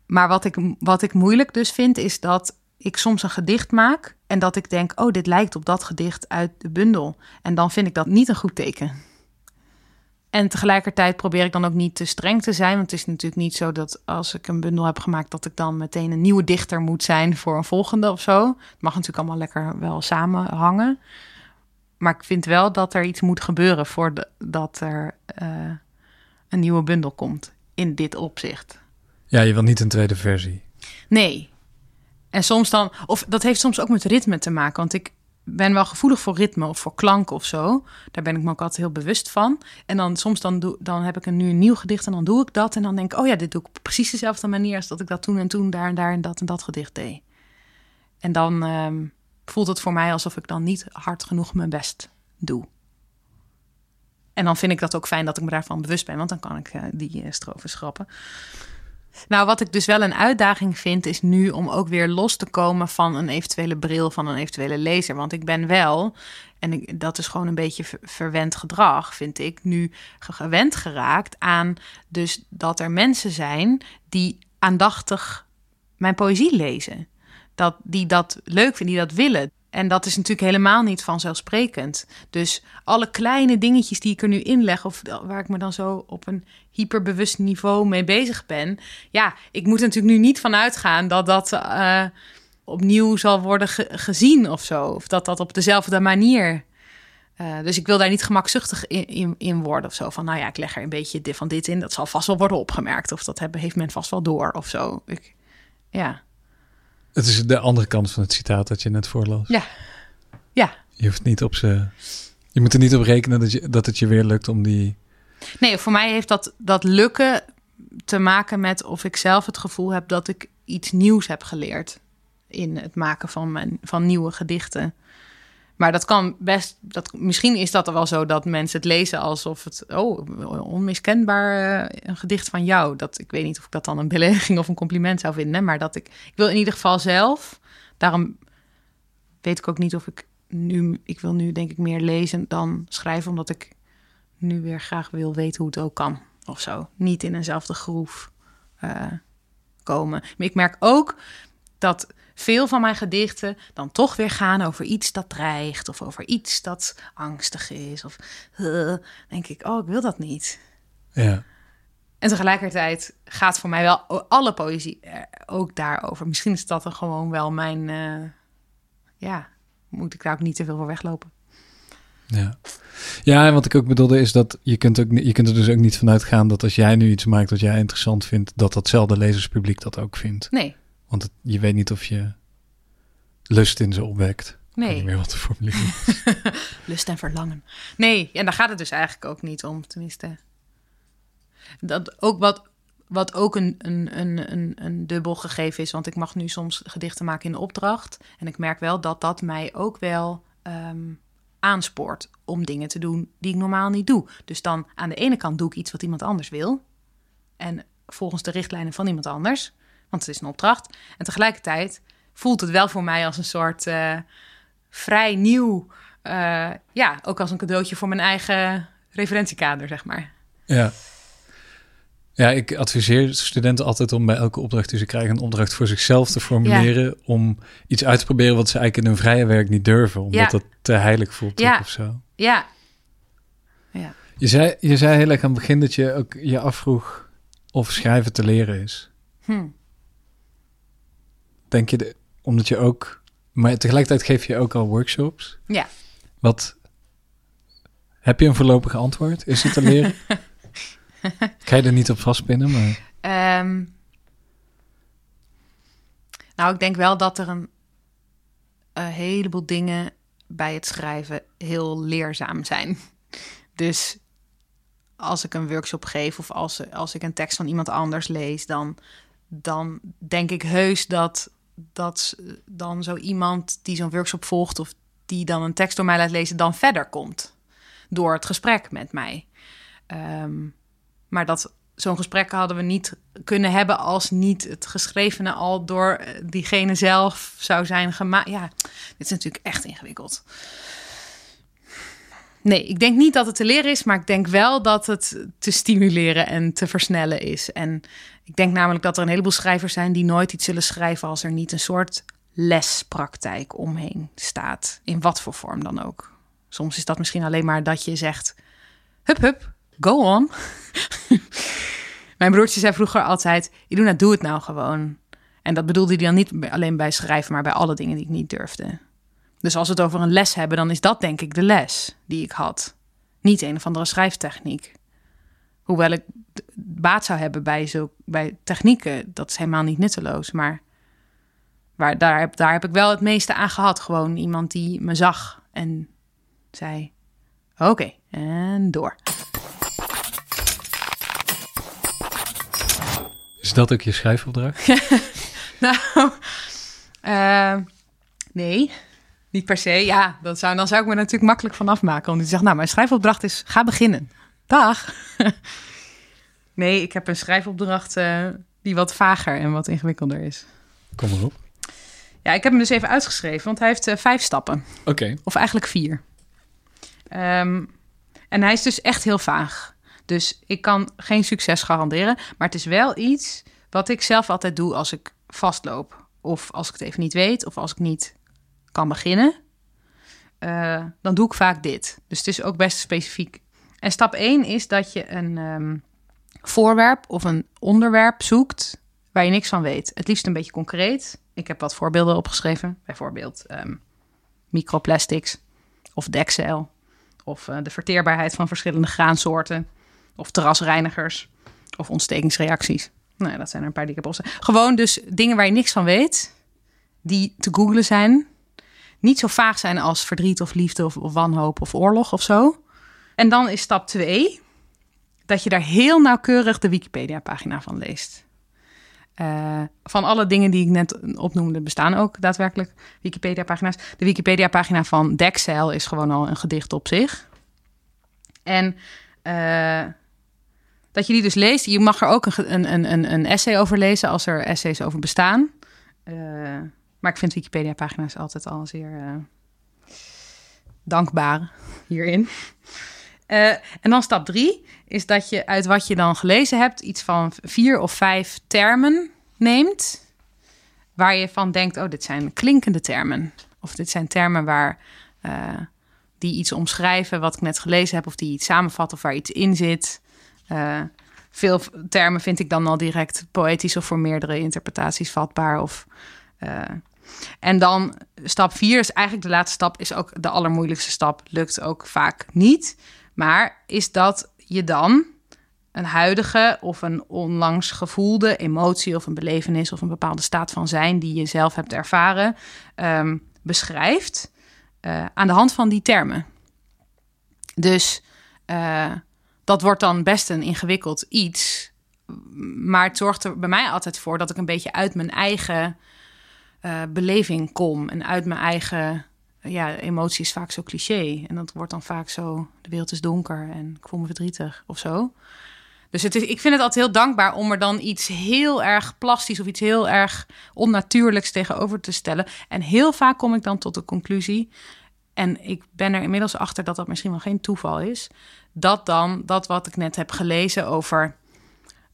Maar wat ik, wat ik moeilijk dus vind, is dat ik soms een gedicht maak en dat ik denk, oh, dit lijkt op dat gedicht uit de bundel. En dan vind ik dat niet een goed teken. En tegelijkertijd probeer ik dan ook niet te streng te zijn. Want het is natuurlijk niet zo dat als ik een bundel heb gemaakt, dat ik dan meteen een nieuwe dichter moet zijn voor een volgende of zo. Het mag natuurlijk allemaal lekker wel samenhangen maar ik vind wel dat er iets moet gebeuren voordat er uh, een nieuwe bundel komt in dit opzicht. Ja, je wil niet een tweede versie. Nee. En soms dan, of dat heeft soms ook met ritme te maken, want ik ben wel gevoelig voor ritme of voor klank of zo. Daar ben ik me ook altijd heel bewust van. En dan soms dan, dan heb ik een, nu een nieuw gedicht en dan doe ik dat. En dan denk ik, oh ja, dit doe ik precies dezelfde manier als dat ik dat toen en toen daar en daar en dat en dat gedicht deed. En dan, ehm, voelt het voor mij alsof ik dan niet hard genoeg mijn best doe. En dan vind ik dat ook fijn dat ik me daarvan bewust ben, want dan kan ik uh, die uh, strofen schrappen. Nou, wat ik dus wel een uitdaging vind, is nu om ook weer los te komen van een eventuele bril van een eventuele lezer. Want ik ben wel, en dat is gewoon een beetje verwend gedrag, vind ik, nu gewend geraakt aan dus dat er mensen zijn die aandachtig mijn poëzie lezen dat, die dat leuk vinden, die dat willen. En dat is natuurlijk helemaal niet vanzelfsprekend. Dus alle kleine dingetjes die ik er nu inleg, of waar ik me dan zo op een hyperbewust niveau mee bezig ben. Ja, ik moet er natuurlijk nu niet van uitgaan dat dat uh, opnieuw zal worden gezien of zo. Of dat dat op dezelfde manier. Uh, dus ik wil daar niet gemakzuchtig in, in, worden of zo. Van nou ja, ik leg er een beetje van dit in. Dat zal vast wel worden opgemerkt. Of dat heeft men vast wel door of zo. Ik, ja. Het is de andere kant van het citaat dat je net voorlas. Ja. Ja. Je hoeft niet op ze. Je moet er niet op rekenen dat, je, dat het je weer lukt om die. Nee, voor mij heeft dat, dat lukken te maken met of ik zelf het gevoel heb dat ik iets nieuws heb geleerd in het maken van, mijn, van nieuwe gedichten. Maar dat kan best. Dat, misschien is dat wel zo dat mensen het lezen alsof het. Oh, onmiskenbaar uh, een gedicht van jou. Dat, ik weet niet of ik dat dan een belediging of een compliment zou vinden. Maar dat ik. Ik wil in ieder geval zelf. Daarom weet ik ook niet of ik nu. Ik wil nu denk ik meer lezen dan schrijven. Omdat ik nu weer graag wil weten hoe het ook kan. Of zo. Niet in eenzelfde groef uh, komen. Maar ik merk ook dat veel van mijn gedichten dan toch weer gaan over iets dat dreigt of over iets dat angstig is. Of uh, denk ik, oh, ik wil dat niet. Ja. En tegelijkertijd gaat voor mij wel alle poëzie ook daarover. Misschien is dat dan gewoon wel mijn, uh, ja, moet ik daar ook niet te veel voor weglopen. Ja. ja, en wat ik ook bedoelde is dat je kunt, ook, je kunt er dus ook niet vanuit gaan dat als jij nu iets maakt wat jij interessant vindt, dat datzelfde lezerspubliek dat ook vindt. Nee, want je weet niet of je lust in ze opwekt. Ik weet Nee. niet meer wat de formulering is. [laughs] Lust en verlangen. Nee, en daar gaat het dus eigenlijk ook niet om, tenminste. Dat ook wat, wat ook een, een, een, een, een dubbel gegeven is, want ik mag nu soms gedichten maken in de opdracht. En ik merk wel dat dat mij ook wel ehm, aanspoort om dingen te doen die ik normaal niet doe. Dus dan aan de ene kant doe ik iets wat iemand anders wil. En volgens de richtlijnen van iemand anders, want het is een opdracht. En tegelijkertijd voelt het wel voor mij als een soort eh, vrij nieuw eh, ja, ook als een cadeautje voor mijn eigen referentiekader, zeg maar. Ja. Ja, ik adviseer studenten altijd om bij elke opdracht die ze krijgen... een opdracht voor zichzelf te formuleren... om iets uit te proberen wat ze eigenlijk in hun vrije werk niet durven. Omdat Ja. dat te heilig voelt Ja. of zo. Ja. Ja. Je zei, je zei heel erg aan het begin dat je ook je afvroeg of schrijven te leren is. Hm. Denk je, de, omdat je ook... Maar tegelijkertijd geef je ook al workshops. Ja. Wat... Heb je een voorlopig antwoord? Is het te leren? [laughs] Ga je er niet op vastpinnen, maar... Ehm, nou, ik denk wel dat er een, een heleboel dingen bij het schrijven heel leerzaam zijn. Dus als ik een workshop geef of als, als ik een tekst van iemand anders lees, dan, dan denk ik heus dat, dat dan zo iemand die zo'n workshop volgt of die dan een tekst door mij laat lezen, dan verder komt door het gesprek met mij. Ehm, maar dat zo'n gesprek hadden we niet kunnen hebben als niet het geschrevene al door eh, diegene zelf zou zijn gemaakt. Ja, dit is natuurlijk echt ingewikkeld. Nee, ik denk niet dat het te leren is, maar ik denk wel dat het te stimuleren en te versnellen is. En ik denk namelijk dat er een heleboel schrijvers zijn die nooit iets zullen schrijven als er niet een soort lespraktijk omheen staat. In wat voor vorm dan ook. Soms is dat misschien alleen maar dat je zegt: hup, hup, go on. [laughs] Mijn broertje zei vroeger altijd: Iduna, doe het nou gewoon. En dat bedoelde hij dan niet alleen bij schrijven, maar bij alle dingen die ik niet durfde. Dus als we het over een les hebben, dan is dat denk ik de les die ik had. Niet een of andere schrijftechniek. Hoewel ik baat zou hebben bij, zo, bij technieken, dat is helemaal niet nutteloos. Maar waar, daar, heb, daar heb ik wel het meeste aan gehad. Gewoon iemand die me zag en zei: Oké, en door. Is dat ook je schrijfopdracht? [laughs] Nou, eh, nee, niet per se. Ja, dat zou, dan zou ik me natuurlijk makkelijk van afmaken. Want ik zeg, nou, mijn schrijfopdracht is, ga beginnen. Dag. [laughs] nee, ik heb een schrijfopdracht eh, die wat vager en wat ingewikkelder is. Kom maar op. Ja, ik heb hem dus even uitgeschreven, want hij heeft eh, vijf stappen. Oké. Of eigenlijk vier. Ehm, en hij is dus echt heel vaag. Dus ik kan geen succes garanderen. Maar het is wel iets wat ik zelf altijd doe als ik vastloop. Of als ik het even niet weet. Of als ik niet kan beginnen. Eh, dan doe ik vaak dit. Dus het is ook best specifiek. En stap 1 is dat je een ehm, voorwerp of een onderwerp zoekt waar je niks van weet. Het liefst een beetje concreet. Ik heb wat voorbeelden opgeschreven. Bijvoorbeeld ehm, microplastics of dekzeil. Of eh, de verteerbaarheid van verschillende graansoorten. Of terrasreinigers. Of ontstekingsreacties. Nou, dat zijn er een paar die ik heb opgeschreven. Gewoon dus dingen waar je niks van weet. Die te googlen zijn. Niet zo vaag zijn als verdriet of liefde of, of wanhoop of oorlog of zo. En dan is stap 2 dat je daar heel nauwkeurig de Wikipedia-pagina van leest. Eh, van alle dingen die ik net opnoemde, bestaan ook daadwerkelijk Wikipedia-pagina's. De Wikipedia-pagina van Dekzeil is gewoon al een gedicht op zich. En eh, dat je die dus leest. Je mag er ook een, een, een, een, essay over lezen als er essays over bestaan. Eh, maar ik vind Wikipedia-pagina's altijd al zeer dankbaar hierin. Eh, en dan stap drie is dat je uit wat je dan gelezen hebt... iets van vier of vijf termen neemt... waar je van denkt, oh, dit zijn klinkende termen. Of dit zijn termen waar... eh, die iets omschrijven wat ik net gelezen heb... of die iets samenvatten of waar iets in zit... Eh, veel termen vind ik dan al direct poëtisch of voor meerdere interpretaties vatbaar. Of, en dan stap vier is eigenlijk de laatste stap, is ook de allermoeilijkste stap. Lukt ook vaak niet. Maar is dat je dan een huidige of een onlangs gevoelde emotie of een belevenis of een bepaalde staat van zijn die je zelf hebt ervaren, ehm, beschrijft uh, aan de hand van die termen. Dus uh, dat wordt dan best een ingewikkeld iets. Maar het zorgt er bij mij altijd voor dat ik een beetje uit mijn eigen uh, beleving kom. En uit mijn eigen. Ja, emotie is vaak zo cliché. En dat wordt dan vaak zo. De wereld is donker en ik voel me verdrietig of zo. Dus het is, ik vind het altijd heel dankbaar om er dan iets heel erg plastisch of iets heel erg onnatuurlijks tegenover te stellen. En heel vaak kom ik dan tot de conclusie. En ik ben er inmiddels achter dat dat misschien wel geen toeval is dat dan, dat wat ik net heb gelezen over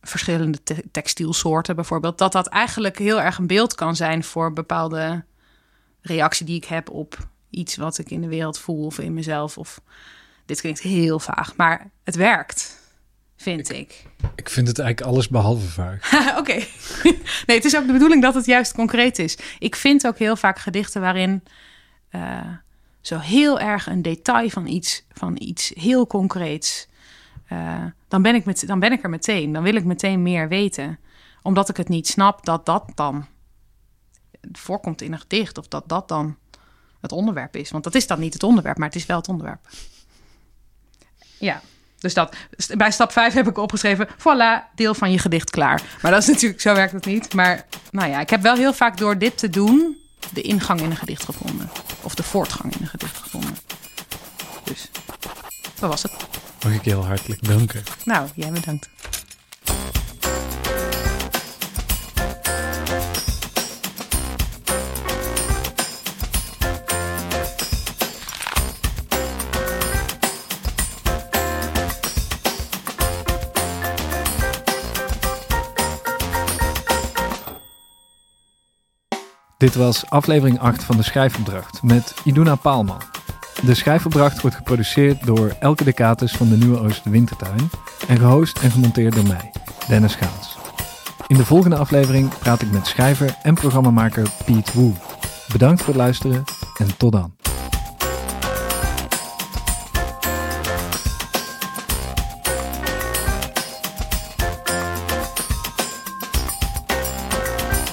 verschillende textielsoorten bijvoorbeeld, dat dat eigenlijk heel erg een beeld kan zijn voor bepaalde reactie die ik heb op iets wat ik in de wereld voel of in mezelf. Of dit klinkt heel vaag, maar het werkt, vind ik. Ik, vind het eigenlijk alles behalve vaag. [laughs] Oké. [laughs] nee, het is ook de bedoeling dat het juist concreet is. Ik vind ook heel vaak gedichten waarin. Uh, zo heel erg een detail van iets, van iets heel concreets, uh, dan, ben ik met, dan ben ik er meteen. Dan wil ik meteen meer weten. Omdat ik het niet snap dat dat dan voorkomt in een gedicht. Of dat dat dan het onderwerp is. Want dat is dan niet het onderwerp, maar het is wel het onderwerp. Ja, dus dat. Bij stap 5 heb ik opgeschreven: voilà, deel van je gedicht klaar. Maar dat is [laughs] natuurlijk, zo werkt het niet. Maar nou ja, ik heb wel heel vaak door dit te doen de ingang in een gedicht gevonden. Of de voortgang in een gedicht gevonden. Dus, dat was het. Mag ik je heel hartelijk danken. Nou, jij bedankt. Dit was aflevering 8 van de Schrijfopdracht met Iduna Paalman. De Schrijfopdracht wordt geproduceerd door Elke Decatus van de Nieuwe Oost Wintertuin en gehost en gemonteerd door mij, Dennis Gaans. In de volgende aflevering praat ik met schrijver en programmamaker Piet Woe. Bedankt voor het luisteren en tot dan.